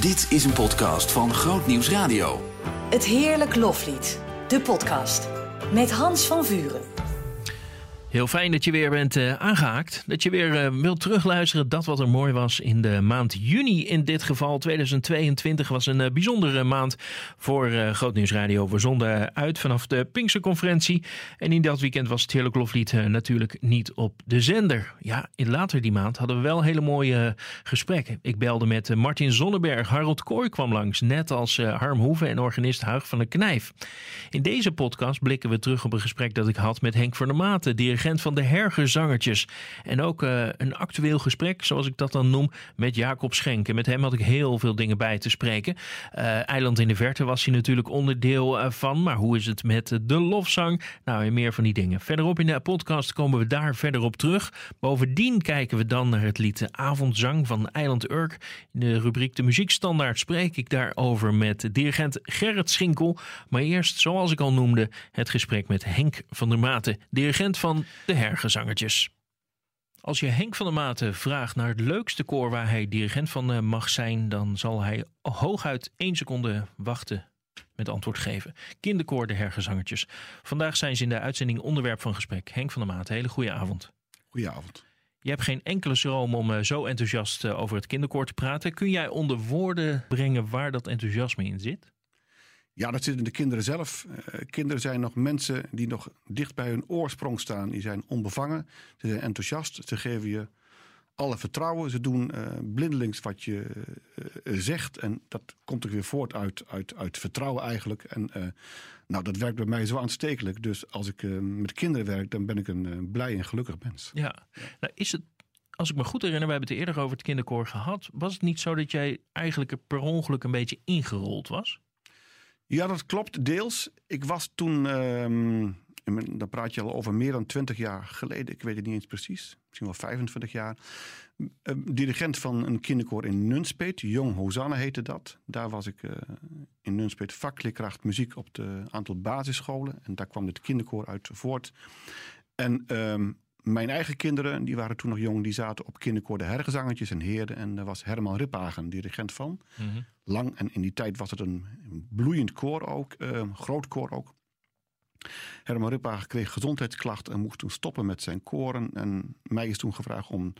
Dit is een podcast van Groot Nieuws Radio. Het Heerlijk Loflied, de podcast. Met Hans van Vuren. Heel fijn dat je weer bent uh, aangehaakt. Dat je weer uh, wilt terugluisteren. Dat wat er mooi was in de maand juni. In dit geval 2022 was een uh, bijzondere maand voor Groot Nieuws Radio. We zonden uit vanaf de Pinksterconferentie. En in dat weekend was het Heerlijk Loflied natuurlijk niet op de zender. Ja, in later die maand hadden we wel hele mooie gesprekken. Ik belde met Martin Zonneberg. Harold Kooi kwam langs. Net als Harm Hoeven en organist Huig van de Knijf. In deze podcast blikken we terug op een gesprek dat ik had met Henk van der Maten. Van de Hergerzangertjes. En ook uh, een actueel gesprek, zoals ik dat dan noem, met Jacob Schenken. Met hem had ik heel veel dingen bij te spreken. Uh, Eiland in de Verte was hij natuurlijk onderdeel uh, van. Maar hoe is het met de lofzang? Nou, en meer van die dingen. Verderop in de podcast komen we daar verder op terug. Bovendien kijken we dan naar het lied Avondzang van Eiland Urk. In de rubriek De Muziekstandaard spreek ik daarover met dirigent Gerrit Schinkel. Maar eerst, zoals ik al noemde, het gesprek met Henk van der Maten, dirigent van de hergezangertjes. Als je Henk van der Maten vraagt naar het leukste koor waar hij dirigent van mag zijn, dan zal hij hooguit één seconde wachten met antwoord geven. Kinderkoor de hergezangertjes. Vandaag zijn ze in de uitzending onderwerp van gesprek. Henk van der Maten, hele goede avond. Goedenavond. Je hebt geen enkele schroom om zo enthousiast over het kinderkoor te praten. Kun jij onder woorden brengen waar dat enthousiasme in zit? Ja, dat zit in de kinderen zelf. Uh, kinderen zijn nog mensen die nog dicht bij hun oorsprong staan. Die zijn onbevangen, ze zijn enthousiast, ze geven je alle vertrouwen. Ze doen uh, blindelings wat je uh, zegt. En dat komt er weer voort uit, uit, uit vertrouwen eigenlijk. En nou, dat werkt bij mij zo aanstekelijk. Dus als ik met kinderen werk, dan ben ik een blij en gelukkig mens. Ja, nou is het als ik me goed herinner, we hebben het eerder over het kinderkoor gehad. Was het niet zo dat jij eigenlijk er per ongeluk een beetje ingerold was? Ja, dat klopt deels. Ik was toen, um, dan praat je al over meer dan 20 jaar geleden, ik weet het niet eens precies, misschien wel 25 jaar, uh, dirigent van een kinderkoor in Nunspeet, Jong Hosanna heette dat. Daar was ik uh, in Nunspeet vakleerkracht muziek op het aantal basisscholen en daar kwam het kinderkoor uit voort. En um, mijn eigen kinderen, die waren toen nog jong, die zaten op kinderkoor de hergezangertjes en heerden. En daar was Herman Riphagen, dirigent van. Mm -hmm. Lang. En in die tijd was het een bloeiend koor ook, uh, groot koor ook. Herman Riphagen kreeg gezondheidsklachten en moest toen stoppen met zijn koren. En mij is toen gevraagd om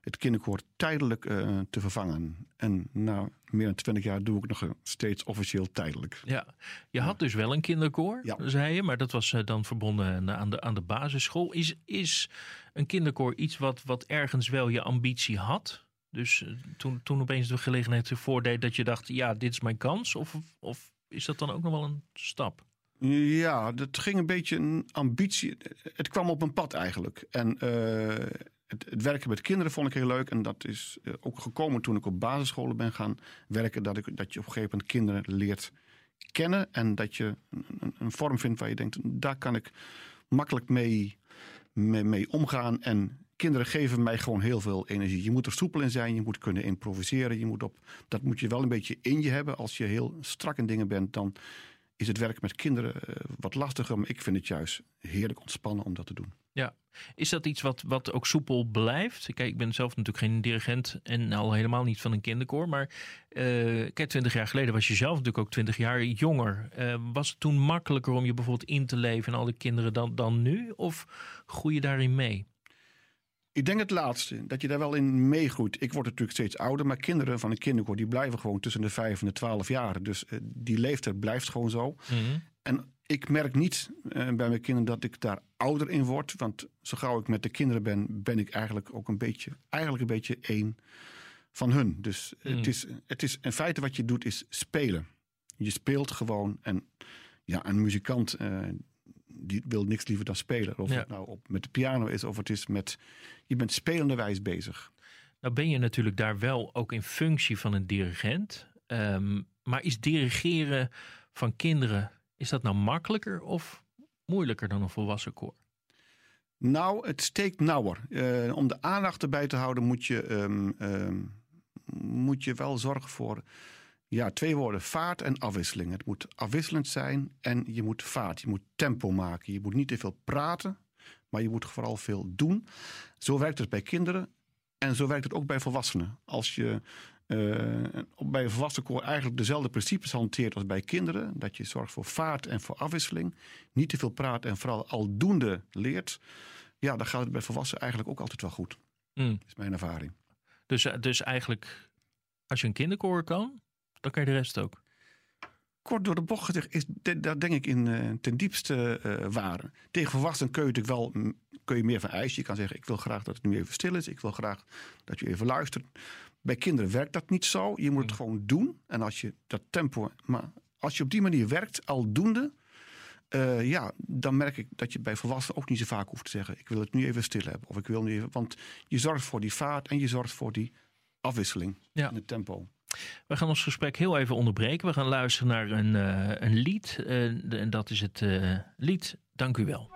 het kinderkoor tijdelijk uh, te vervangen. En na meer dan twintig jaar doe ik nog steeds officieel tijdelijk. Ja, je had dus wel een kinderkoor, ja. zei je, maar dat was uh, dan verbonden aan de, aan de basisschool. Is, is een kinderkoor iets wat, wat ergens wel je ambitie had? Dus uh, toen, toen opeens de gelegenheid voordeed dat je dacht, ja, dit is mijn kans? Of, of is dat dan ook nog wel een stap? Ja, dat ging een beetje een ambitie. Het kwam op een pad eigenlijk. En uh, het, het, werken met kinderen vond ik heel leuk. En dat is uh, ook gekomen toen ik op basisscholen ben gaan werken. Dat, ik, dat je op een gegeven moment kinderen leert kennen. En dat je een, vorm vindt waar je denkt, daar kan ik makkelijk mee, mee, mee omgaan. En kinderen geven mij gewoon heel veel energie. Je moet er soepel in zijn, je moet kunnen improviseren. Je moet op, dat moet je wel een beetje in je hebben. Als je heel strak in dingen bent, dan is het werk met kinderen uh, wat lastiger. Maar ik vind het juist heerlijk ontspannen om dat te doen. Ja, is dat iets wat, wat ook soepel blijft? Kijk, ik ben zelf natuurlijk geen dirigent en al helemaal niet van een kinderkoor. Maar uh, kijk, twintig jaar geleden was je zelf natuurlijk ook twintig jaar jonger. Uh, was het toen makkelijker om je bijvoorbeeld in te leven en al die kinderen dan, dan nu? Of groei je daarin mee? Ik denk het laatste, dat je daar wel in meegroeit. Ik word natuurlijk steeds ouder, maar kinderen van een kinderkoor... die blijven gewoon tussen de vijf en de twaalf jaar. Dus uh, die leeftijd blijft gewoon zo. Mm -hmm. En ik merk niet uh, bij mijn kinderen dat ik daar ouder in word. Want zo gauw ik met de kinderen ben, ben ik eigenlijk ook een beetje... eigenlijk een beetje één van hun. Dus mm. het, is, het is in feite wat je doet, is spelen. Je speelt gewoon en ja, een muzikant... Uh, die wil niks liever dan spelen. Of ja. het nou op, met de piano is of het is met... Je bent spelenderwijs bezig. Nou ben je natuurlijk daar wel ook in functie van een dirigent. Um, maar is dirigeren van kinderen, is dat nou makkelijker of moeilijker dan een volwassen koor? Nou, het steekt nauwer. Uh, om de aandacht erbij te houden moet je, um, um, moet je wel zorgen voor ja, twee woorden. Vaart en afwisseling. Het moet afwisselend zijn en je moet vaart. Je moet tempo maken. Je moet niet te veel praten, maar je moet vooral veel doen. Zo werkt het bij kinderen en zo werkt het ook bij volwassenen. Als je eh, bij een volwassen koor eigenlijk dezelfde principes hanteert als bij kinderen. Dat je zorgt voor vaart en voor afwisseling. Niet te veel praat en vooral aldoende leert. Ja, dan gaat het bij volwassenen eigenlijk ook altijd wel goed. Mm. Dat is mijn ervaring. Dus, eh, dus eigenlijk, als je een kinderkoor kan, dan kan je de rest ook. Kort door de bocht gezegd is de- dat denk ik in eh, ten diepste waar. Tegen volwassenen kun je natuurlijk wel mm, kun je meer van eisen. Je kan zeggen, ik wil graag dat het nu even stil is. Ik wil graag dat je even luistert. Bij kinderen werkt dat niet zo. Je moet het gewoon doen. En als je dat tempo... Maar als je op die manier werkt, aldoende... eh, ja, dan merk ik dat je bij volwassenen ook niet zo vaak hoeft te zeggen... ik wil het nu even stil hebben. Of ik wil nu even... Want je zorgt voor die vaart en je zorgt voor die afwisseling Ja. in het tempo. We gaan ons gesprek heel even onderbreken. We gaan luisteren naar een, eh, een lied. eh, en dat is het eh, lied Dank u wel.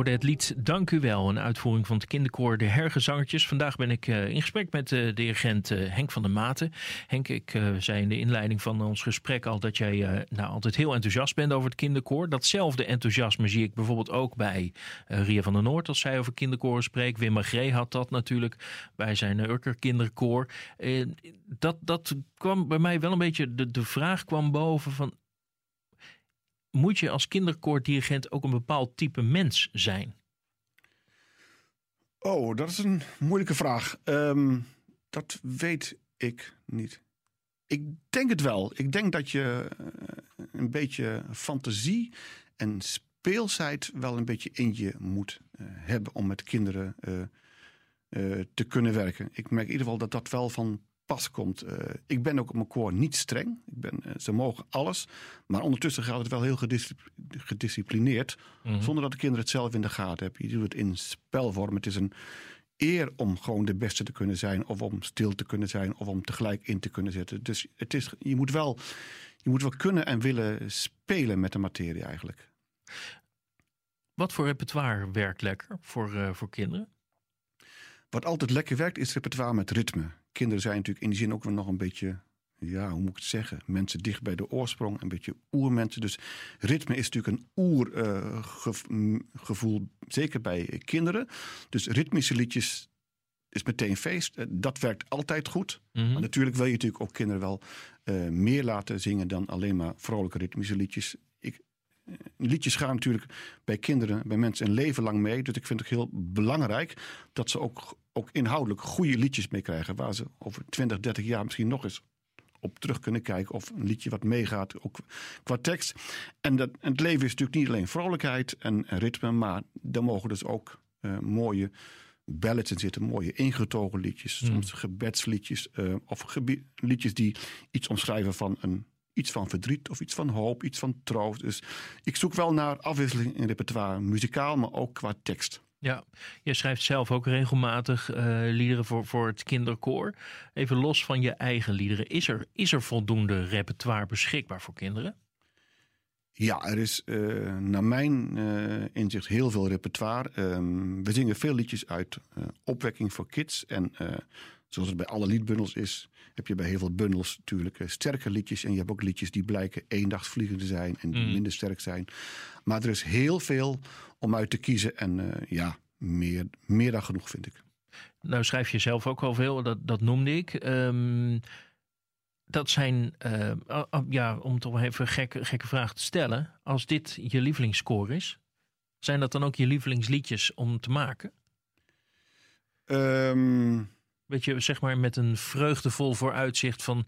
We hoorden het lied Dank u wel, een uitvoering van het kinderkoor De Hergezangertjes. Vandaag ben ik eh, in gesprek met de dirigent eh, Henk van der Maten. Henk, ik eh, zei in de inleiding van ons gesprek al dat jij eh, nou, altijd heel enthousiast bent over het kinderkoor. Datzelfde enthousiasme zie ik bijvoorbeeld ook bij eh, Ria van der Noord als zij over kinderkoren spreekt. Wim Magree had dat natuurlijk bij zijn eh, Urker kinderkoor. Eh, dat, dat kwam bij mij wel een beetje, de, de vraag kwam boven van moet je als kinderkoordirigent ook een bepaald type mens zijn? Oh, dat is een moeilijke vraag. Ehm, dat weet ik niet. Ik denk het wel. Ik denk dat je eh, een beetje fantasie en speelsheid wel een beetje in je moet eh, hebben om met kinderen eh, te kunnen werken. Ik merk in ieder geval dat dat wel van pas komt. Eh, ik ben ook op mijn koor niet streng. Ik ben, eh, ze mogen alles. Maar ondertussen gaat het wel heel gediscipl- gedisciplineerd. Mhm. Zonder dat de kinderen het zelf in de gaten hebben. Je doet het in spelvorm. Het is een eer om gewoon de beste te kunnen zijn, of om stil te kunnen zijn, of om tegelijk in te kunnen zetten. Dus het is, je, moet wel, je moet wel kunnen en willen spelen met de materie eigenlijk. Wat voor repertoire werkt lekker voor, uh, voor kinderen? Wat altijd lekker werkt is repertoire met ritme. Kinderen zijn natuurlijk in die zin ook wel nog een beetje ja, hoe moet ik het zeggen? Mensen dicht bij de oorsprong, een beetje oermensen. Dus ritme is natuurlijk een oergevoel, uh, zeker bij kinderen. Dus ritmische liedjes is meteen feest. Uh, dat werkt altijd goed. Mhm. Maar natuurlijk wil je natuurlijk ook kinderen wel uh, meer laten zingen dan alleen maar vrolijke ritmische liedjes. Ik, liedjes gaan natuurlijk bij kinderen, bij mensen een leven lang mee. Dus ik vind het heel belangrijk dat ze ook, ook inhoudelijk goede liedjes meekrijgen. Waar ze over 20, 30 jaar misschien nog eens op terug kunnen kijken. Of een liedje wat meegaat, ook qua tekst. En, dat, en het leven is natuurlijk niet alleen vrolijkheid en, en ritme. Maar er mogen dus ook uh, mooie ballads in zitten. Mooie ingetogen liedjes. Mm. Soms gebedsliedjes. Uh, of liedjes die iets omschrijven van een iets van verdriet of iets van hoop, iets van troost. Dus ik zoek wel naar afwisseling in repertoire, muzikaal, maar ook qua tekst. Ja, je schrijft zelf ook regelmatig uh, liederen voor, voor het kinderkoor. Even los van je eigen liederen, is er, is er voldoende repertoire beschikbaar voor kinderen? Ja, er is uh, naar mijn uh, inzicht heel veel repertoire. Um, we zingen veel liedjes uit opwekking voor kids. En zoals het bij alle liedbundels is, heb je bij heel veel bundels natuurlijk sterke liedjes. En je hebt ook liedjes die blijken eendagsvliegende zijn en die Mm. minder sterk zijn. Maar er is heel veel om uit te kiezen. En uh, ja, meer, meer dan genoeg vind ik. Nou schrijf je zelf ook al veel, dat, dat noemde ik. Um, dat zijn, uh, uh, ja, om toch even een gekke, gekke vraag te stellen. Als dit je lievelingsscore is, zijn dat dan ook je lievelingsliedjes om te maken? Um, Weet je, zeg maar met een vreugdevol vooruitzicht van...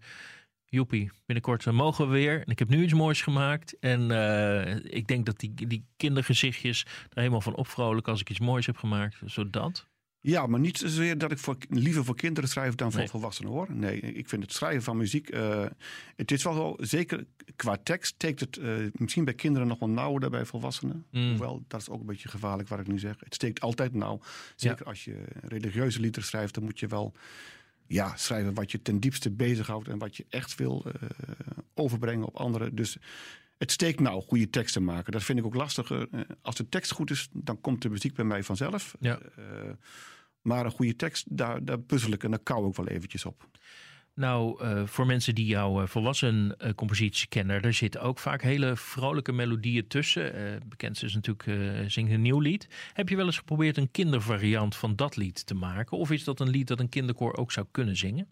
Joepie, binnenkort mogen we weer. En ik heb nu iets moois gemaakt. En uh, ik denk dat die, die kindergezichtjes er helemaal van opvrolijken als ik iets moois heb gemaakt. Zodat. Ja, maar niet zozeer dat ik voor, liever voor kinderen schrijf dan voor Nee. volwassenen hoor. Nee, ik vind het schrijven van muziek. uh, het is wel zo, zeker qua tekst, steekt het uh, misschien bij kinderen nog wel nauwer dan bij volwassenen. Mm. Hoewel, dat is ook een beetje gevaarlijk wat ik nu zeg. Het steekt altijd nauw. Zeker als je religieuze liederen schrijft, dan moet je wel ja, schrijven wat je ten diepste bezighoudt en wat je echt wil uh, overbrengen op anderen. Dus het steekt nou goede teksten maken. Dat vind ik ook lastiger. Uh, als de tekst goed is, dan komt de muziek bij mij vanzelf. Ja. Uh, maar een goede tekst, daar, daar puzzel ik en daar kou ik wel eventjes op. Nou, uh, voor mensen die jouw volwassen uh, compositie kennen, daar zitten ook vaak hele vrolijke melodieën tussen. Uh, bekend is natuurlijk Zing een nieuw lied. Heb je wel eens geprobeerd een kindervariant van dat lied te maken? Of is dat een lied dat een kinderkoor ook zou kunnen zingen?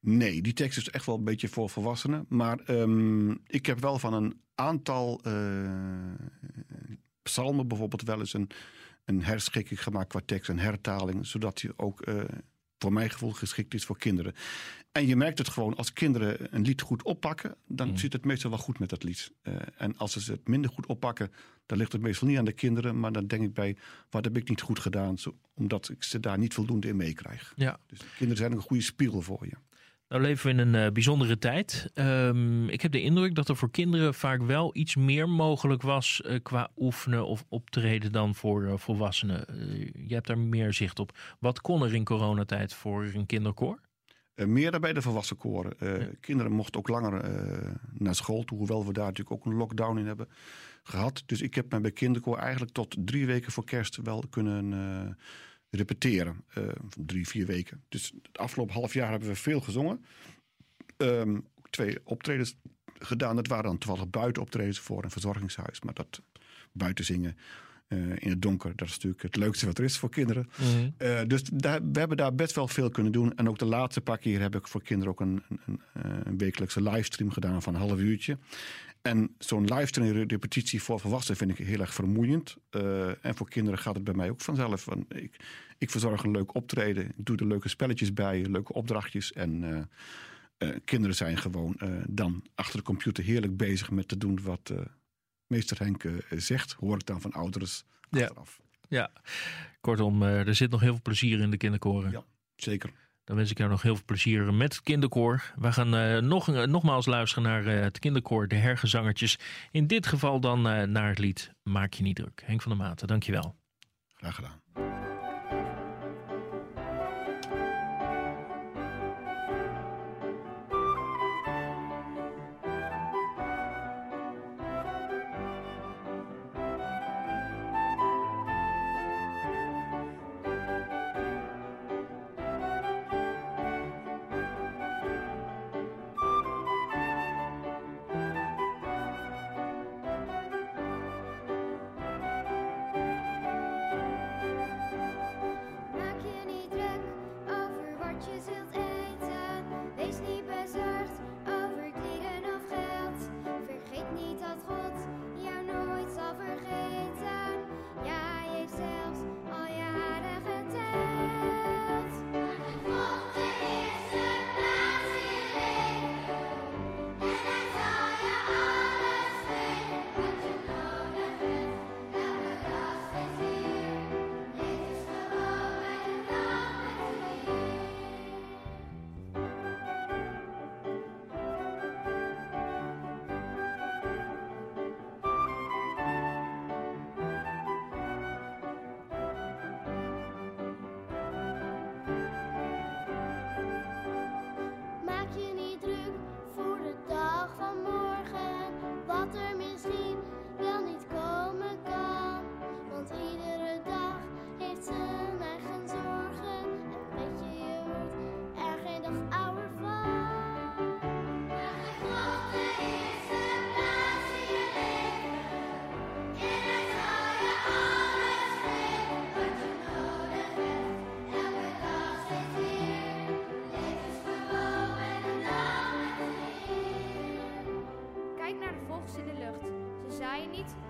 Nee, die tekst is echt wel een beetje voor volwassenen. Maar um, ik heb wel van een aantal uh, psalmen bijvoorbeeld wel eens een, een herschikking gemaakt qua tekst, een hertaling, zodat je ook uh, voor mijn gevoel geschikt is voor kinderen. En je merkt het gewoon, als kinderen een lied goed oppakken, dan mm. zit het meestal wel goed met dat lied. Uh, en als ze het minder goed oppakken, dan ligt het meestal niet aan de kinderen, maar dan denk ik bij, wat heb ik niet goed gedaan, zo, omdat ik ze daar niet voldoende in meekrijg. Ja. Dus kinderen zijn een goede spiegel voor je. Nou leven we in een uh, bijzondere tijd. Um, ik heb de indruk dat er voor kinderen vaak wel iets meer mogelijk was uh, qua oefenen of optreden dan voor uh, volwassenen. je hebt daar meer zicht op. Wat kon er in coronatijd voor een kinderkoor? meer dan bij de volwassen koren. Ja. Kinderen mochten ook langer naar school toe, hoewel we daar natuurlijk ook een lockdown in hebben gehad. Dus ik heb me bij kinderkoor eigenlijk tot drie weken voor kerst wel kunnen repeteren. Uh, drie, vier weken. Dus het afgelopen half jaar hebben we veel gezongen. Um, twee optredens gedaan. Dat waren dan toevallig buitenoptredens voor een verzorgingshuis. Maar dat buiten zingen uh, in het donker, dat is natuurlijk het leukste wat er is voor kinderen. Mm -hmm. uh, dus daar, we hebben daar best wel veel kunnen doen. En ook de laatste paar keer heb ik voor kinderen ook een, een, een wekelijkse livestream gedaan van een half uurtje. En zo'n livestream repetitie voor volwassenen vind ik heel erg vermoeiend. Uh, en voor kinderen gaat het bij mij ook vanzelf. Want ik, ik verzorg een leuk optreden. Ik doe er leuke spelletjes bij, leuke opdrachtjes. En kinderen zijn gewoon dan achter de computer heerlijk bezig met te doen wat meester Henk zegt. Hoor ik dan van achteraf. Ja, ja. kortom, er zit nog heel veel plezier in de kinderkoren. Ja, zeker. Dan wens ik jou nog heel veel plezier met het kinderkoor. We gaan uh, nog, uh, nogmaals luisteren naar uh, het kinderkoor, de hergezangertjes. In dit geval dan naar het lied Maak je niet druk. Henk van der Maten, dankjewel. Graag gedaan.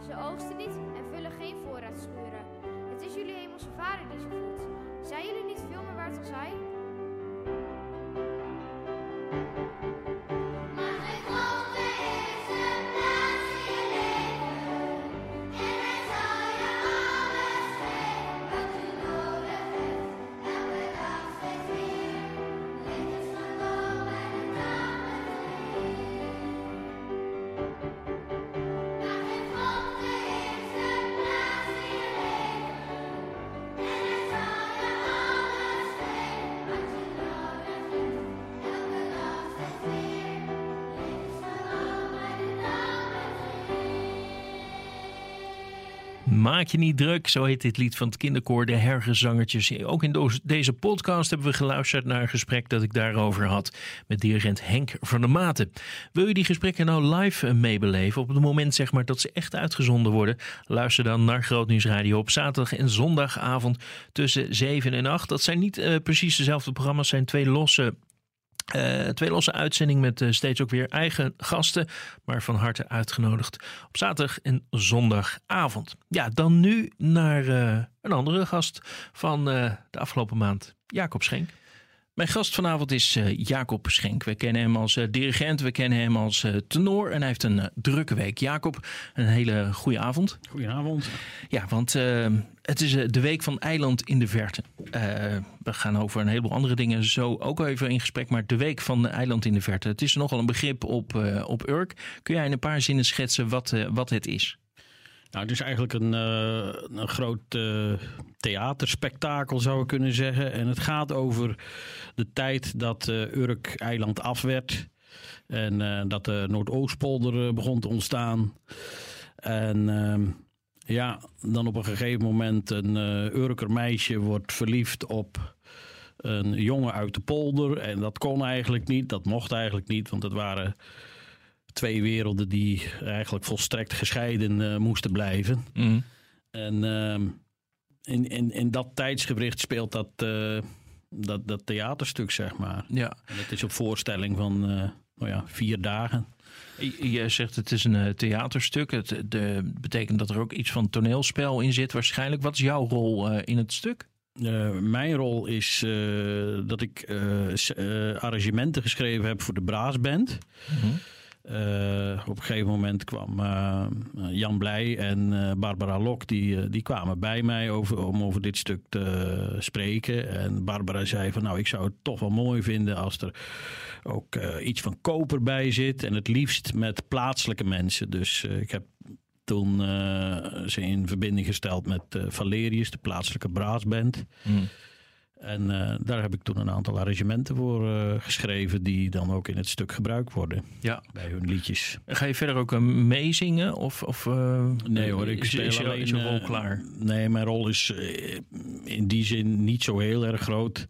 Ze oogsten niet en vullen geen voorraadschuren. Het is jullie hemelse vader die ze voedt. Zijn jullie niet veel meer waard als hij? Maak je niet druk, zo heet dit lied van het kinderkoor De Hergezangertjes. Ook in deze podcast hebben we geluisterd naar een gesprek dat ik daarover had met dirigent Henk van der Maten. Wil je die gesprekken nou live eh, meebeleven op het moment zeg maar dat ze echt uitgezonden worden? Luister dan naar Grootnieuws Radio op zaterdag en zondagavond tussen 7 en 8. Dat zijn niet eh, precies dezelfde programma's, zijn twee losse eh, twee losse uitzendingen met eh, steeds ook weer eigen gasten, maar van harte uitgenodigd op zaterdag en zondagavond. Ja, dan nu naar eh, een andere gast van de afgelopen maand, Jacob Schenk. Mijn gast vanavond is eh, Jacob Schenk. We kennen hem als eh, dirigent, we kennen hem als eh, tenor en hij heeft een drukke week. Jacob, een hele goede avond. Goedenavond. Ja, want eh, het is de week van Eiland in de Verte. We gaan over een heleboel andere dingen zo ook even in gesprek. Maar de week van Eiland in de Verte. Het is nogal een begrip op, op Urk. Kun jij in een paar zinnen schetsen wat, wat het is? Nou, het is eigenlijk een, eh, een groot eh, theaterspektakel, zou ik kunnen zeggen. En het gaat over de tijd dat eh, Urk eiland af werd. En dat de Noordoostpolder begon te ontstaan. En ehm, ja, dan op een gegeven moment een Urker meisje wordt verliefd op een jongen uit de polder. En dat kon eigenlijk niet, dat mocht eigenlijk niet, want het waren twee werelden die eigenlijk volstrekt gescheiden eh, moesten blijven. En ehm, in, in, in dat tijdsgewricht speelt dat, eh, dat, dat theaterstuk, zeg maar. Ja, En het is op voorstelling van eh, nou ja, vier dagen. je zegt het is een theaterstuk. Het de, betekent dat er ook iets van toneelspel in zit waarschijnlijk. Wat is jouw rol in het stuk? Mijn rol is dat ik arrangementen geschreven heb voor de Braasband. Eh, op een gegeven moment kwam eh, Jan Blij en eh, Barbara Lok, die, eh, die kwamen bij mij over, om over dit stuk te spreken. En Barbara zei van nou, ik zou het toch wel mooi vinden als er ook eh, iets van koper bij zit. En het liefst met plaatselijke mensen. Dus eh, ik heb toen eh, ze in verbinding gesteld met eh, Valerius, de plaatselijke braasband. En eh, daar heb ik toen een aantal arrangementen voor eh, geschreven die dan ook in het stuk gebruikt worden Ja. bij hun liedjes. Ga je verder ook eh, meezingen? Of, of, Nee hoor, ik speel is, alleen... is je rol klaar? Nee, mijn rol is in die zin niet zo heel erg groot.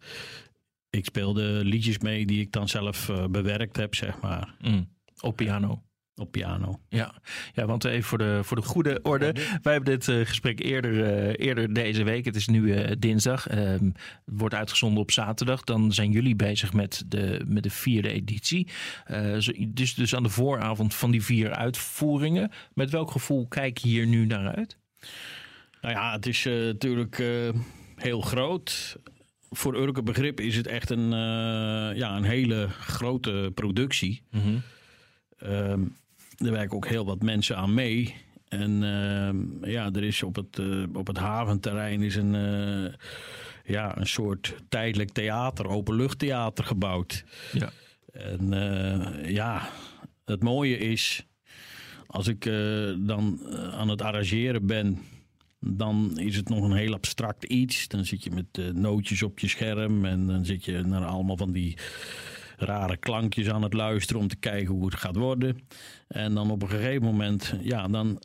Ik speel de liedjes mee die ik dan zelf bewerkt heb, zeg maar, Mm, op piano. Op piano. Ja, ja want even voor de, voor de goede orde. Wij hebben dit eh, gesprek eerder, eh, eerder deze week. Het is nu eh, dinsdag. Ehm, het wordt uitgezonden op zaterdag. Dan zijn jullie bezig met de, met de vierde editie. Eh, dus, dus aan de vooravond van die vier uitvoeringen. Met welk gevoel kijk je hier nu naar uit? Nou ja, het is eh, natuurlijk eh, heel groot. Voor Urke begrip is het echt een, eh, ja, een hele grote productie. Ehm, er werken ook heel wat mensen aan mee. En ehm, ja, er is op het, eh, op het haventerrein is een, eh, ja, een soort tijdelijk theater, openluchttheater gebouwd. Ja. En eh, ja, het mooie is, als ik dan aan het arrangeren ben, dan is het nog een heel abstract iets. Dan zit je met nootjes op je scherm en dan zit je naar allemaal van die rare klankjes aan het luisteren om te kijken hoe het gaat worden. En dan op een gegeven moment, ja, dan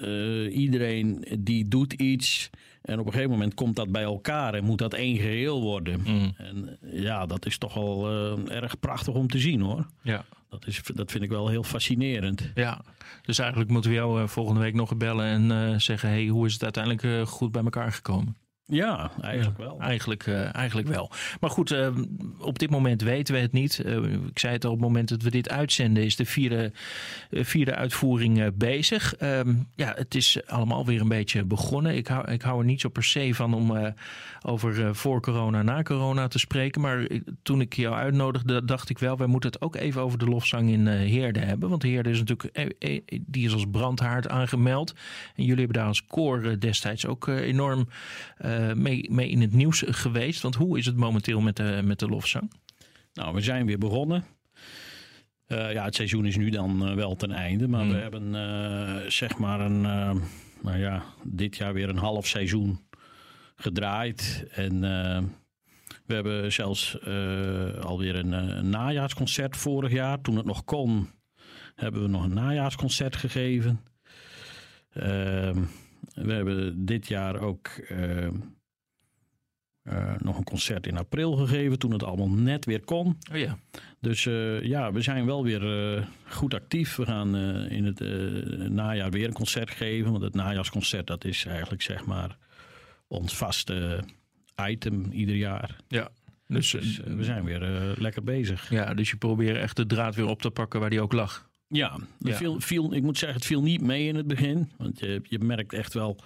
eh, iedereen die doet iets. En op een gegeven moment komt dat bij elkaar en moet dat één geheel worden. En ja, dat is toch wel eh, erg prachtig om te zien hoor. Ja. Dat, is, dat vind ik wel heel fascinerend. ja, dus eigenlijk moeten we jou eh, volgende week nog bellen en zeggen: hey, hoe is het uiteindelijk goed bij elkaar gekomen? Ja, eigenlijk wel. Eigenlijk, eh, eigenlijk wel. Maar goed, eh, op dit moment weten we het niet. Eh, ik zei het al, op het moment dat we dit uitzenden is de vierde, vierde uitvoering bezig. Ehm, ja, het is allemaal weer een beetje begonnen. Ik hou, ik hou er niet zo per se van om over voor corona, na corona te spreken. Maar toen ik jou uitnodigde, dacht ik wel, wij moeten het ook even over de lofzang in Heerde hebben. Want Heerde is natuurlijk, die is als brandhaard aangemeld. En jullie hebben daar als koor destijds ook enorm mee, mee in het nieuws geweest. Want hoe is het momenteel met de, met de lofzang? Nou, we zijn weer begonnen. Eh, ja, het seizoen is nu dan eh, wel ten einde. Maar Hmm. we hebben eh, zeg maar een, eh, nou ja, dit jaar weer een half seizoen gedraaid. En eh, we hebben zelfs eh, alweer een, eh, een najaarsconcert vorig jaar. Toen het nog kon, hebben we nog een najaarsconcert gegeven. Ehm, we hebben dit jaar ook eh, eh, nog een concert in april gegeven. Toen het allemaal net weer kon. Oh ja. Dus eh, ja, we zijn wel weer goed actief. We gaan in het najaar weer een concert geven. Want het najaarsconcert dat is eigenlijk zeg maar ons vaste item ieder jaar. ja. Dus, Dus we zijn weer lekker bezig. ja, dus je probeert echt de draad weer op te pakken waar die ook lag. Ja, Ja. Viel, viel, ik moet zeggen, het viel niet mee in het begin. Want je, je merkt echt wel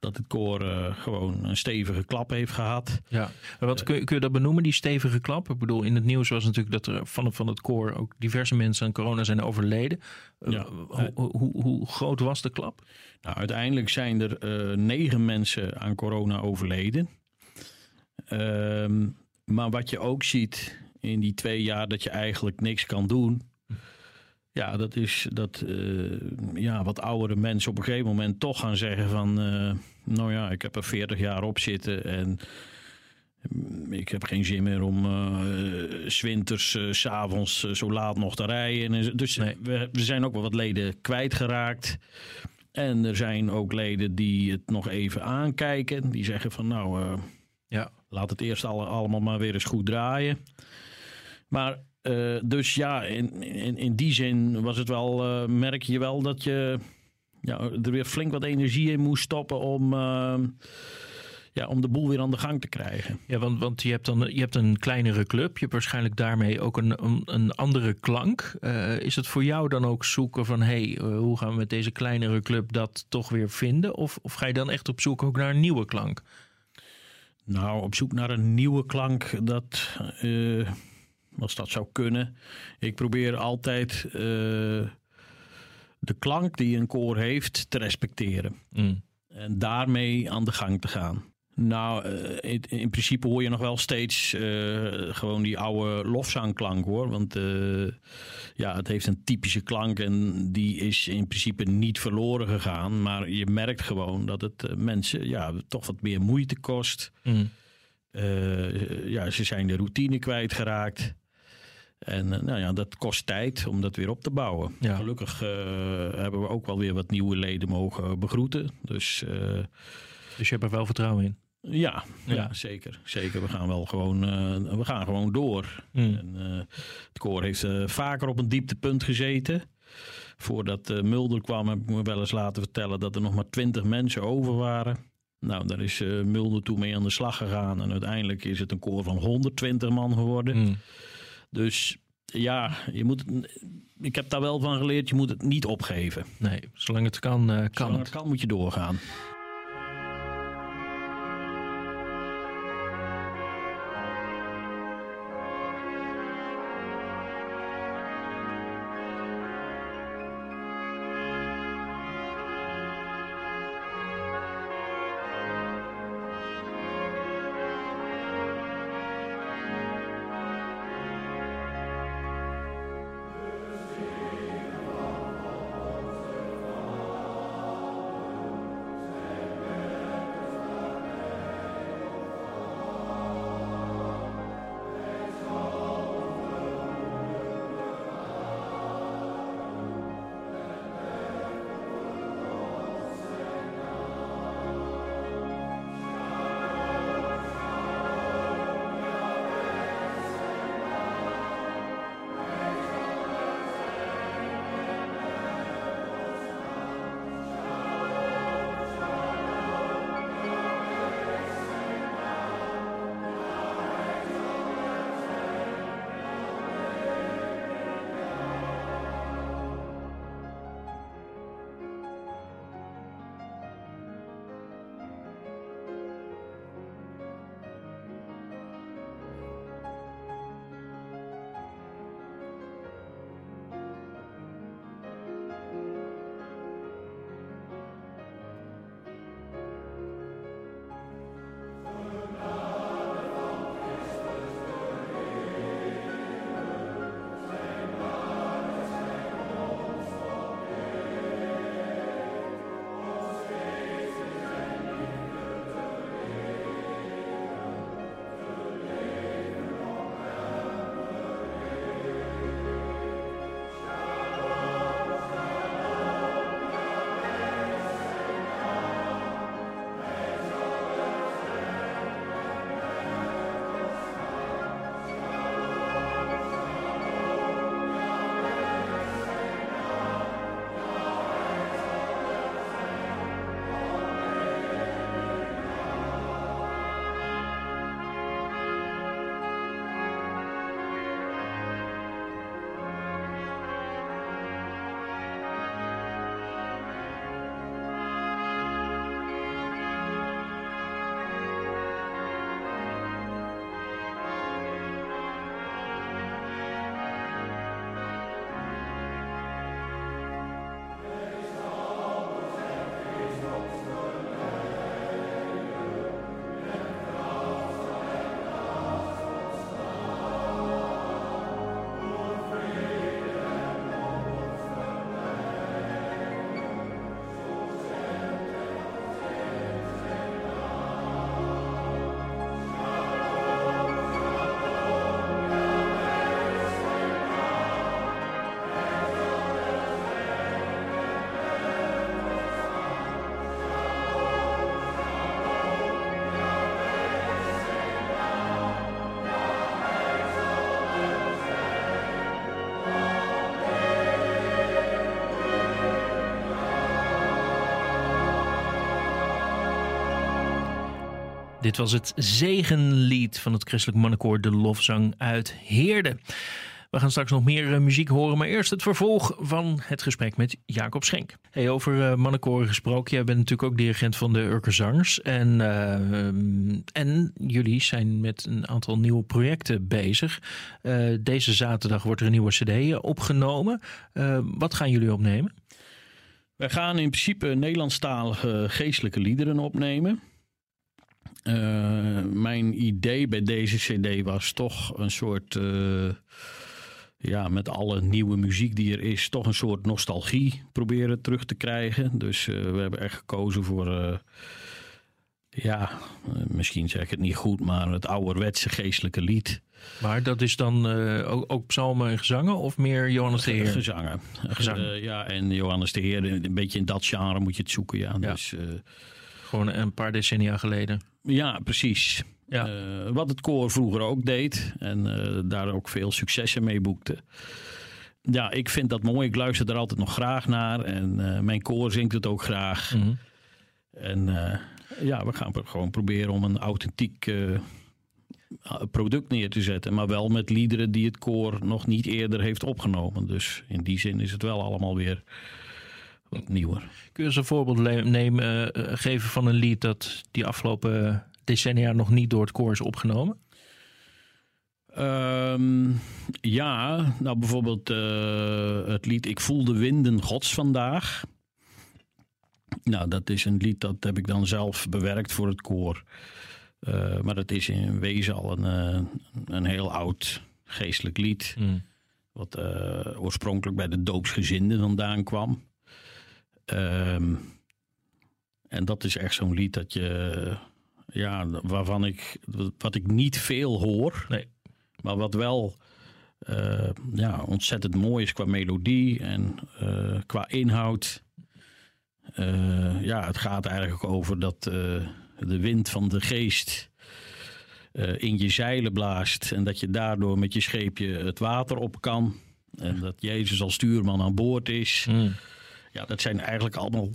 dat het koor eh, gewoon een stevige klap heeft gehad. Ja. Wat kun, je- kun je dat benoemen, die stevige klap? Ik bedoel, in het nieuws was natuurlijk dat er van, van het koor ook diverse mensen aan corona zijn overleden. Eh, Ja. hoe, hoe, hoe, hoe groot was de klap? Nou, uiteindelijk zijn er eh, negen mensen aan corona overleden. Ehm, maar wat je ook ziet in die twee jaar dat je eigenlijk niks kan doen. Ja, dat is dat eh, ja, wat oudere mensen op een gegeven moment toch gaan zeggen van... eh, nou ja, ik heb er 40 jaar op zitten en mm, ik heb geen zin meer om eh, s zwinters, eh, s s'avonds eh, zo laat nog te rijden. Dus Nee. we, we zijn ook wel wat leden kwijtgeraakt. En er zijn ook leden die het nog even aankijken. Die zeggen van nou, eh, Ja. laat het eerst alle, allemaal maar weer eens goed draaien. Maar eh, dus ja, in, in, in die zin was het wel, eh, merk je wel dat je ja, er weer flink wat energie in moest stoppen om, eh, ja, om de boel weer aan de gang te krijgen. Ja, want, want je, hebt dan, je hebt een kleinere club. Je hebt waarschijnlijk daarmee ook een, een, een andere klank. Is het voor jou dan ook zoeken van... hey, hoe gaan we met deze kleinere club dat toch weer vinden? Of, of ga je dan echt op zoek ook naar een nieuwe klank? Nou, op zoek naar een nieuwe klank, dat, als dat zou kunnen. Ik probeer altijd eh, de klank die een koor heeft te respecteren. Mm. En daarmee aan de gang te gaan. Nou, eh, in, in principe hoor je nog wel steeds eh, gewoon die oude lofzangklank hoor. Want ja, het heeft een typische klank en die is in principe niet verloren gegaan. Maar je merkt gewoon dat het mensen ja, toch wat meer moeite kost. Mm. Ja, ze zijn de routine kwijtgeraakt. En eh, nou ja, dat kost tijd om dat weer op te bouwen. Ja. Gelukkig eh, hebben we ook wel weer wat nieuwe leden mogen begroeten. Dus eh, Dus je hebt er wel vertrouwen in. ja, ja. Ja. zeker. Zeker. We gaan wel gewoon, we gaan gewoon door. Mm. En, eh, het koor heeft vaker op een dieptepunt gezeten. Voordat Mulder kwam heb ik me wel eens laten vertellen dat er nog maar twintig mensen over waren. Nou, daar is Mulder toen mee aan de slag gegaan. En uiteindelijk is het een koor van 120 man geworden. Mm. Dus ja, je moet het, ik heb daar wel van geleerd, je moet het niet opgeven. Nee, zolang het kan, eh, kan Zolang het kan moet je doorgaan. Dit was het zegenlied van het christelijk mannenkoor De Lofzang uit Heerde. We gaan straks nog meer eh, muziek horen, maar eerst het vervolg van het gesprek met Jacob Schenk. Hey, over uh, gesproken, jij bent natuurlijk ook dirigent van de Urker Zangers. En, eh, en jullie zijn met een aantal nieuwe projecten bezig. Deze zaterdag wordt er een nieuwe cd opgenomen. Wat gaan jullie opnemen? Wij gaan in principe Nederlandstalige geestelijke liederen opnemen. Eh, mijn idee bij deze CD was toch een soort. eh, ja, met alle nieuwe muziek die er is, toch een soort nostalgie proberen terug te krijgen. Dus eh, we hebben echt gekozen voor. ja, misschien zeg ik het niet goed, maar het ouderwetse geestelijke lied. Maar dat is dan ook, ook psalmen en gezangen of meer Johannes de Heer? Gezangen. Gezang. Ja, en Johannes de Heer, een beetje in dat genre moet je het zoeken. Ja, Ja. Dus, Gewoon een paar decennia geleden. ja precies. Ja. Eh, wat het koor vroeger ook deed en eh, daar ook veel successen mee boekte. Ja, ik vind dat mooi. Ik luister er altijd nog graag naar. En eh, mijn koor zingt het ook graag. Mhm. En ja, we gaan gewoon proberen om een authentiek product neer te zetten. Maar wel met liederen die het koor nog niet eerder heeft opgenomen. Dus in die zin is het wel allemaal weer wat nieuwer. Kun je eens een voorbeeld nemen, eh, eh, geven van een lied dat die afgelopen decennia nog niet door het koor is opgenomen? Ehm, ja, nou bijvoorbeeld eh, het lied Ik voel de winden gods vandaag. Nou, dat is een lied dat heb ik dan zelf bewerkt voor het koor. Eh, maar dat is in wezen al een, een heel oud geestelijk lied. Wat eh, oorspronkelijk bij de doopsgezinden vandaan kwam. Ehm, en dat is echt zo'n lied dat je, ja, waarvan ik, wat ik niet veel hoor. Nee. Maar wat wel eh, ja, ontzettend mooi is qua melodie en eh, qua inhoud. Eh, ja, het gaat eigenlijk over dat de wind van de geest in je zeilen blaast. En dat je daardoor met je scheepje het water op kan. En dat Jezus als stuurman aan boord is. Ja, dat zijn eigenlijk allemaal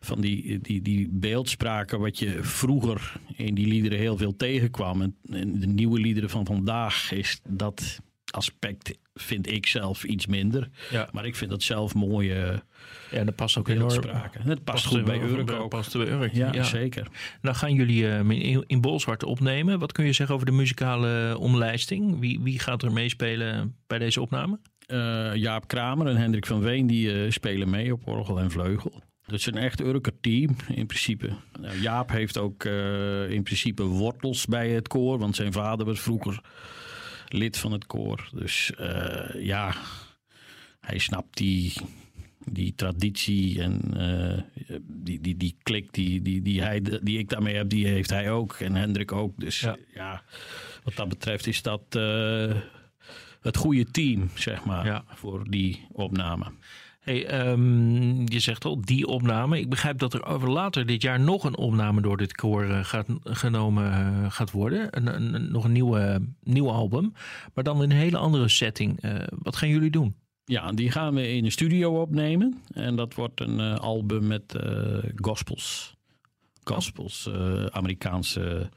van die, die, die beeldspraken wat je vroeger in die liederen heel veel tegenkwam. En, en de nieuwe liederen van vandaag is dat aspect, vind ik zelf, iets minder. Ja. Maar ik vind dat zelf mooie Ja, dat past ook enorm. beeldspraken. Het past goed bij Urk ook. Past bij Urk, Ja, ja. zeker. Nou gaan jullie eh, in, in Bolzwart opnemen. Wat kun je zeggen over de muzikale omlijsting? Wie, wie gaat er meespelen bij deze opname? Eh, Jaap Kramer en Hendrik van Veen die eh, spelen mee op orgel en vleugel. Dat is een echt Urker team in principe. Nou, Jaap heeft ook eh, in principe wortels bij het koor, want zijn vader was vroeger lid van het koor. Dus ja, hij snapt die, die traditie en die, die, die klik die, die, die, hij, die ik daarmee heb, die heeft hij ook. En Hendrik ook. Dus Ja. ja, wat dat betreft is dat het goede team, zeg maar, Ja. voor die opname. Hey, ehm, je zegt al, die opname. Ik begrijp dat er over later dit jaar nog een opname door dit koor eh, gaat, genomen eh, gaat worden. Een, een, een- nog een nieuwe, nieuw album. Maar dan in een hele andere setting. Eh, wat gaan jullie doen? Ja, die gaan we in de studio opnemen. En dat wordt een album met gospels. Gospels, Amerikaanse,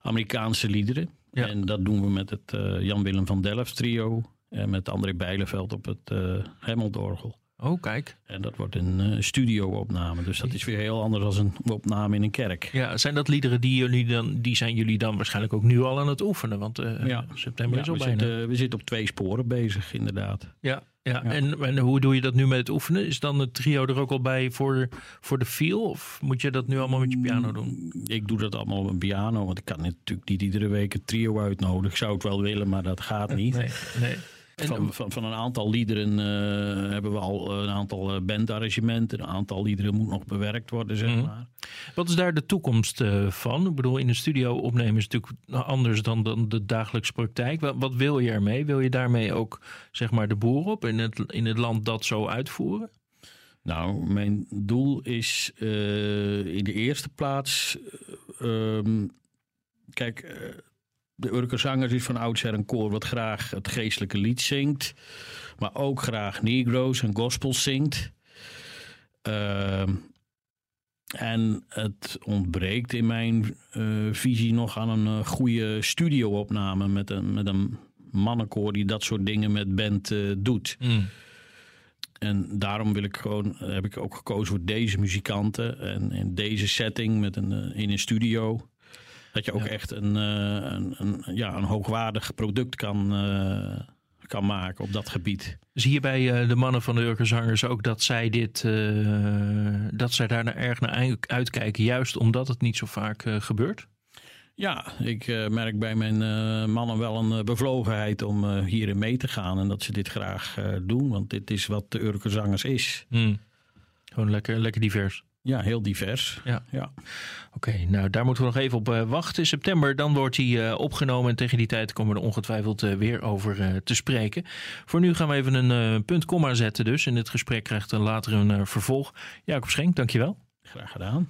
Amerikaanse liederen. Ja. En dat doen we met het eh, Jan-Willem van Delft trio. En met André Bijleveld op het uh, Hemmeldorgel. Oh, kijk. En dat wordt een eh, studio-opname. Dus dat is weer heel anders dan een opname in een kerk. Ja, zijn dat liederen die, jullie dan, die zijn jullie dan waarschijnlijk ook nu al aan het oefenen? Want Ja. september Ja, is al we, bijna. zitten, we zitten op twee sporen bezig, inderdaad. Ja, ja. Ja. En, en hoe doe je dat nu met het oefenen? Is dan het trio er ook al bij voor, voor de feel? Of moet je dat nu allemaal met je piano doen? Ik doe dat allemaal op een piano, want ik kan natuurlijk niet iedere week een trio uitnodigen. Ik zou het wel willen, maar dat gaat niet. Nee, nee. Van, van, van een aantal liederen eh, hebben we al een aantal eh, bandarrangementen. Een aantal liederen moet nog bewerkt worden, zeg Mhm. maar. Wat is daar de toekomst eh, van? Ik bedoel, in de studio opnemen is natuurlijk anders dan, dan de dagelijkse praktijk. Wat, wat wil je ermee? Wil je daarmee ook zeg maar de boer op in het, in het land dat zo uitvoeren? Nou, mijn doel is eh, in de eerste plaats. eh, ehm, kijk, eh, de Urker Zangers is van oudsher een koor wat graag het geestelijke lied zingt. Maar ook graag Negro's en gospels zingt. Ehm, En het ontbreekt in mijn eh, visie nog aan een eh, goede studio-opname met een, met een mannenkoor die dat soort dingen met band eh, doet. Mm. En daarom wil ik gewoon, heb ik ook gekozen voor deze muzikanten en in deze setting met een, in een studio. Dat je ook Ja. echt een, eh, een, een, ja, een hoogwaardig product kan, eh, kan maken op dat gebied. Zie je bij eh, de mannen van de Urkerzangers ook dat zij dit, dat zij daar erg naar uit- uitkijken, juist omdat het niet zo vaak gebeurt? Ja, ik merk bij mijn mannen wel een bevlogenheid om hierin mee te gaan. En dat ze dit graag doen, want dit is wat de Urkerzangers is. Mm. Gewoon lekker, lekker divers. Ja, heel divers. Ja. ja. Oké, nou daar moeten we nog even op eh, wachten. In september dan wordt hij eh, opgenomen en tegen die tijd komen we er ongetwijfeld eh, weer over te spreken. Voor nu gaan we even een punt komma zetten dus. En dit gesprek krijgt een later een vervolg. Jacob Schenk, dankjewel. Graag gedaan.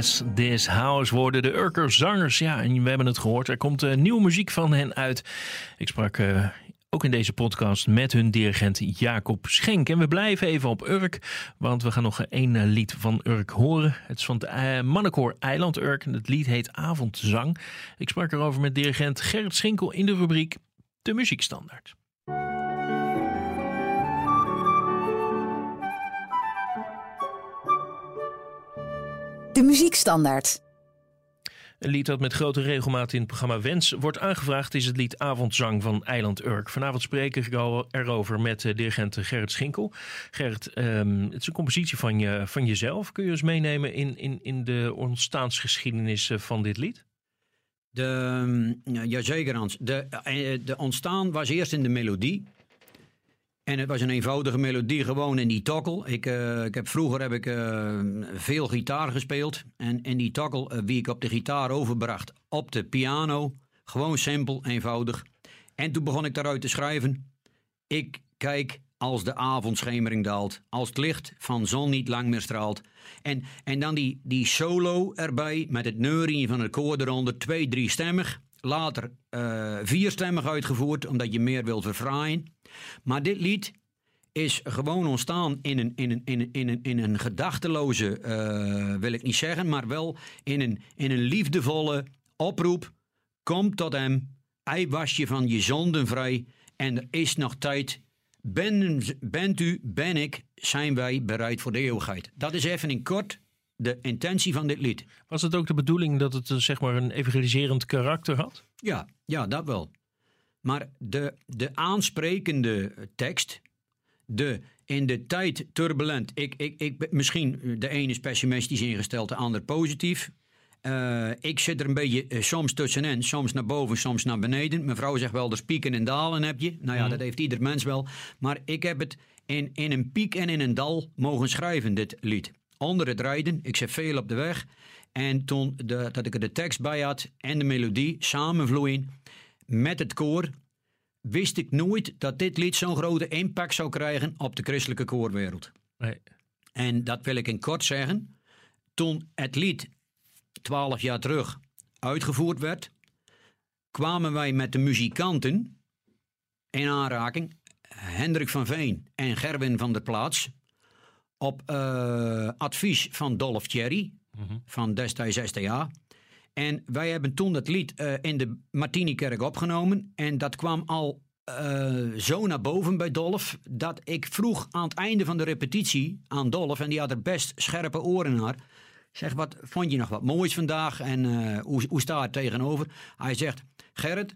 Bless This House worden de Urker zangers. Ja, en we hebben het gehoord. Er komt eh, nieuwe muziek van hen uit. Ik sprak eh, ook in deze podcast met hun dirigent Jacob Schenk. En we blijven even op Urk, want we gaan nog één eh, lied van Urk horen. Het is van het uh, mannenkoor Eiland Urk. En het lied heet Avondzang. Ik sprak erover met dirigent Gerrit Schinkel in de rubriek De Muziekstandaard. De muziekstandaard. Een lied dat met grote regelmaat in het programma Wens wordt aangevraagd is het lied Avondzang van Eiland Urk. Vanavond spreek ik erover met uh, dirigent Gerrit Schinkel. Gerrit, um, het is een compositie van, je, van jezelf. Kun je ons meenemen in, in, in de ontstaansgeschiedenis van dit lied? De, ja, jazeker Hans. De, de ontstaan was eerst in de melodie. En het was een eenvoudige melodie, gewoon in die tokkel. Ik, uh, ik heb, vroeger heb ik uh, veel gitaar gespeeld. En in die tokkel, uh, wie ik op de gitaar overbracht, op de piano. Gewoon simpel, eenvoudig. En toen begon ik daaruit te schrijven. Ik kijk als de avondschemering daalt, als het licht van zon niet lang meer straalt. En, en dan die, die solo erbij met het neurien van het koor eronder, twee, drie stemmig. Later eh vierstemmig uitgevoerd, omdat je meer wilt verfraaien. Maar dit lied is gewoon ontstaan in een, in een, in een, in een, in een gedachteloze, eh, wil ik niet zeggen, maar wel in een, in een liefdevolle oproep. Kom tot hem, hij was je van je zonden vrij en er is nog tijd. Ben, bent u, ben ik, zijn wij bereid voor de eeuwigheid. Dat is even in kort de intentie van dit lied. Was het ook de bedoeling dat het zeg maar een evangeliserend karakter had? Ja, ja, dat wel. Maar de, de aansprekende tekst, de in de tijd turbulent. Ik, ik, ik, misschien de ene is pessimistisch ingesteld, de ander positief. Eh, ik zit er een beetje eh, soms tussenin, soms naar boven, soms naar beneden. Mijn vrouw zegt wel, er pieken en dalen heb je. Nou ja, dat heeft ieder mens wel. Maar ik heb het in, in een piek en in een dal mogen schrijven, dit lied. Onder het rijden, ik zit veel op de weg. En toen de, dat ik er de tekst bij had en de melodie samenvloeien met het koor, wist ik nooit dat dit lied zo'n grote impact zou krijgen op de christelijke koorwereld. Nee. En dat wil ik in kort zeggen. Toen het lied twaalf jaar terug uitgevoerd werd, kwamen wij met de muzikanten in aanraking. Hendrik van Veen en Gerwin van der Plaats. Op eh, advies van Dolph Cherry van destijds STA. En wij hebben toen dat lied eh, in de Martinikerk opgenomen. En dat kwam al eh, zo naar boven bij Dolph. Dat ik vroeg aan het einde van de repetitie aan Dolph. En die had er best scherpe oren naar. Zeg, wat vond je nog wat moois vandaag? En eh, hoe, hoe staat het tegenover? Hij zegt, Gerrit,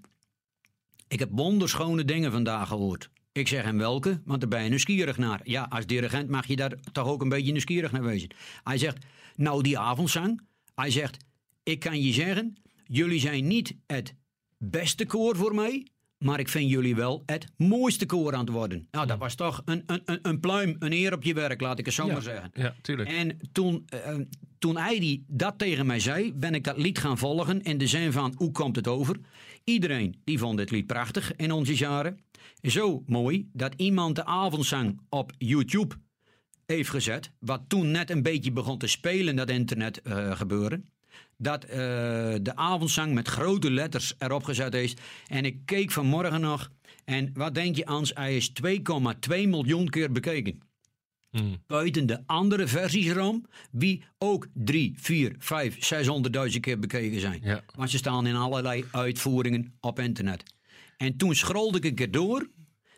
ik heb wonderschone dingen vandaag gehoord. Ik zeg hem welke, want daar ben je nieuwsgierig naar. Ja, als dirigent mag je daar toch ook een beetje nieuwsgierig naar wezen. Hij zegt, nou die avondzang. Hij zegt, ik kan je zeggen, jullie zijn niet het beste koor voor mij, maar ik vind jullie wel het mooiste koor aan het worden. Nou, dat was toch een, een, een, een pluim, een eer op je werk, laat ik het zo maar zeggen. Ja, tuurlijk. En toen, eh, toen hij die, dat tegen mij zei, ben ik dat lied gaan volgen in de zin van hoe komt het over? Iedereen die vond dit lied prachtig in onze jaren. Zo mooi dat iemand de avondzang op YouTube heeft gezet, wat toen net een beetje begon te spelen, dat internet eh, gebeuren. Dat eh, de avondzang met grote letters erop gezet is. En ik keek vanmorgen nog. En wat denk je, Ans? Hij is 2,2 miljoen keer bekeken Hmm. buiten de andere versies erom, die ook 3, 4, 5, 600.000 keer bekeken zijn. Ja. Want ze staan in allerlei uitvoeringen op internet. En toen scrolde ik een keer door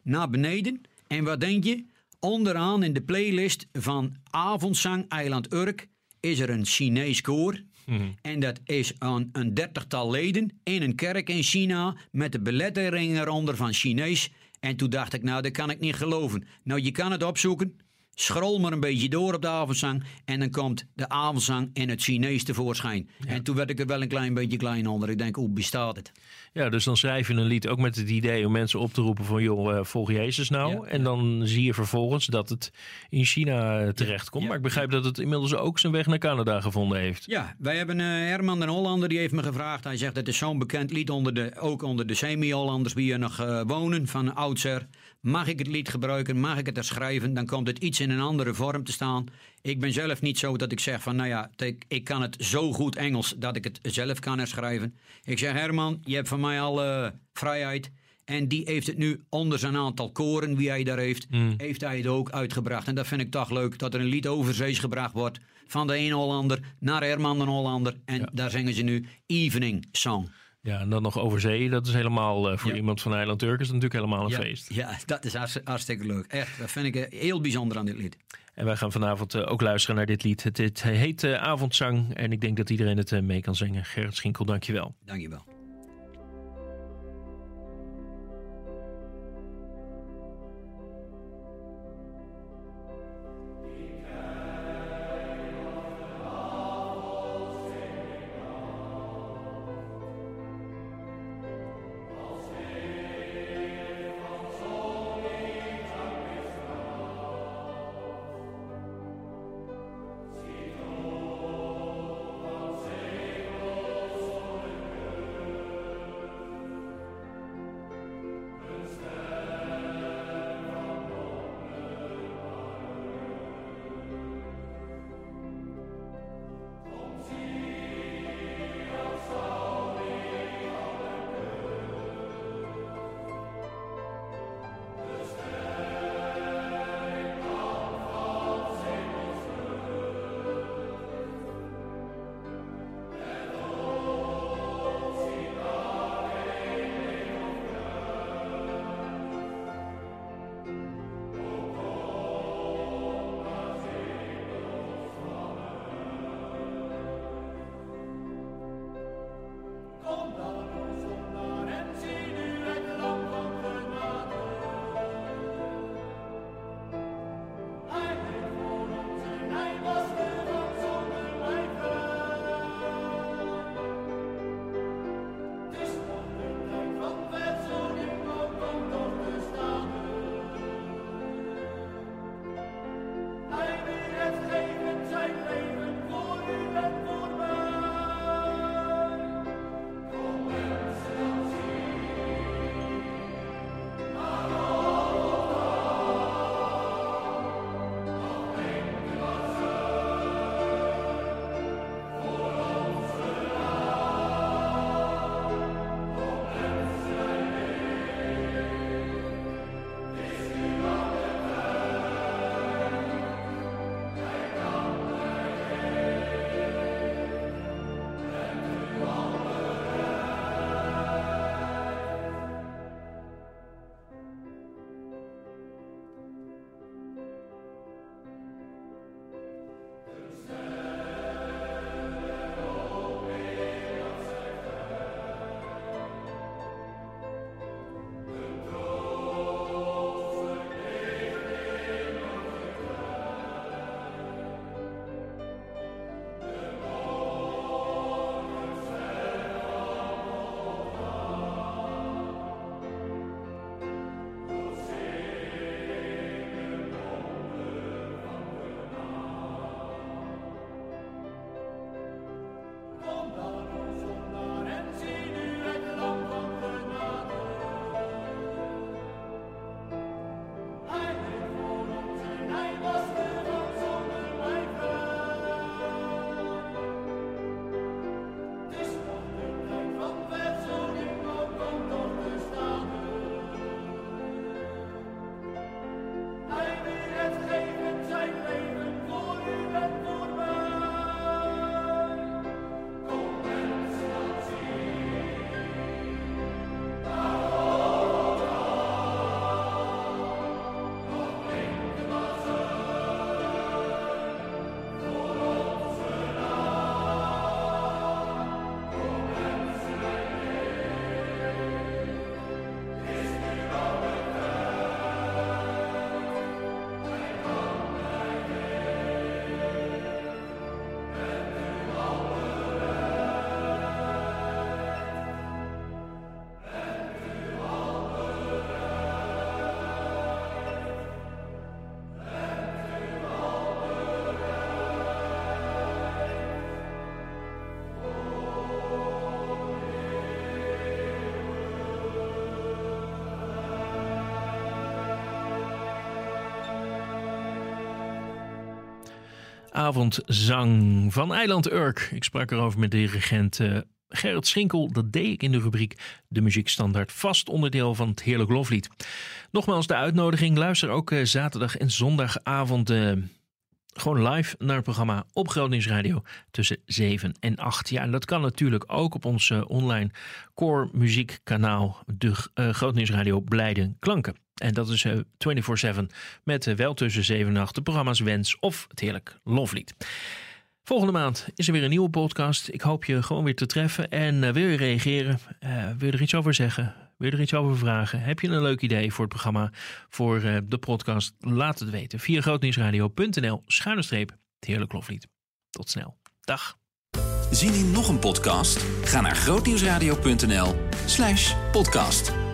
naar beneden. En wat denk je? Onderaan in de playlist van Avondzang Eiland Urk is er een Chinees koor. En dat is een, een dertigtal leden in een kerk in China met de belettering eronder van Chinees. En toen dacht ik, nou, dat kan ik niet geloven. Nou, je kan het opzoeken. Scroll maar een beetje door op de avondzang. En dan komt de avondzang in het Chinees tevoorschijn. En toen werd ik er wel een klein beetje klein onder. Ik denk, hoe bestaat het? Ja, dus dan schrijf je een lied ook met het idee om mensen op te roepen van joh, eh, volg Jezus nou. Ja, en dan zie je vervolgens dat het in China terechtkomt. ja, maar ik begrijp dat het inmiddels ook zijn weg naar Canada gevonden heeft. Ja, wij hebben eh, Herman den Hollander, die heeft me gevraagd. Hij zegt, het is zo'n bekend lied, onder de, ook onder de semi-Hollanders die hier nog eh, wonen, van oudsher. Mag ik het lied gebruiken? Mag ik het herschrijven? Dan komt het iets in een andere vorm te staan. Ik ben zelf niet zo dat ik zeg van, nou ja, ik, ik kan het zo goed Engels dat ik het zelf kan herschrijven. Ik zeg, Herman, je hebt van mij al eh, vrijheid. En die heeft het nu onder zijn aantal koren, wie hij daar heeft, heeft hij het ook uitgebracht. En dat vind ik toch leuk, dat er een lied overzees gebracht wordt van de een Hollander naar Herman den Hollander. En daar zingen ze nu Evening Song. Ja, en dan nog over zee. Dat is helemaal eh, voor Ja. iemand van Eiland Turk is natuurlijk helemaal een ja, feest. Ja, dat is hartst- hartstikke leuk. Echt, dat vind ik eh, heel bijzonder aan dit lied. En wij gaan vanavond eh, ook luisteren naar dit lied. Het, het heet Avondzang en ik denk dat iedereen het mee kan zingen. Gerrit Schinkel, dankjewel. Dankjewel. Avondzang van Eiland Urk. Ik sprak erover met dirigent eh, Gerrit Schinkel. Dat deed ik in de rubriek De Muziekstandaard. Vast onderdeel van het Heerlijk Loflied. Nogmaals de uitnodiging. Luister ook eh, zaterdag en zondagavond eh, gewoon live naar het programma op Grootnieuws Radio tussen 7 en 8. Ja, en dat kan natuurlijk ook op ons eh, online core muziekkanaal, de uh, Grootnieuws Radio Blijde Klanken. En dat is eh, 24-7 met eh, wel tussen 7 en 8 de programma's Wens of het Heerlijk Loflied. Volgende maand is er weer een nieuwe podcast. Ik hoop je gewoon weer te treffen. En eh, wil je reageren? Eh, wil je er iets over zeggen? Wil je er iets over vragen? Heb je een leuk idee voor het programma, voor eh, de podcast? Laat het weten via grootnieuwsradio.nl schuine Heerlijk Loflied. Tot snel. Dag. Zien in nog een podcast? Ga naar grootnieuwsradio.nl slash podcast.